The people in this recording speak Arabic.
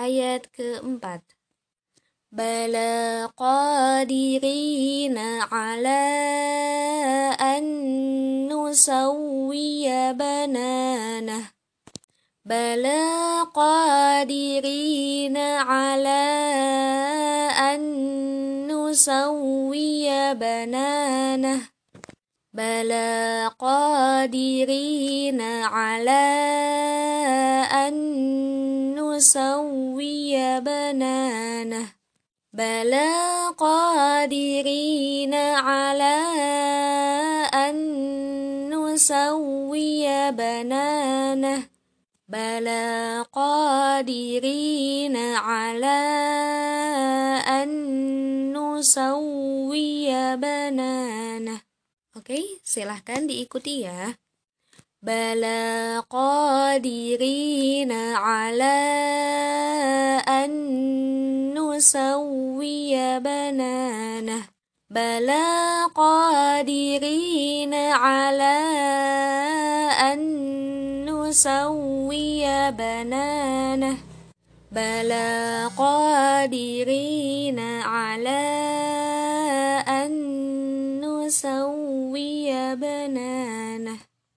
Ayat keempat. Bala qadirina ala an nusawwiya bananah. Bala qadirina ala an nusawwiya bananah. بلى قادرين على أن نسوي بنانه بلى قادرين على أن نسوي بنانه بلى قادرين على أن نسوي بنانه Oke, silahkan diikuti ya. Bala qadirina ala an سوي بنانه بلى قادرين على أن نسوي بنانه بلى قادرين على أن نسوي بنانه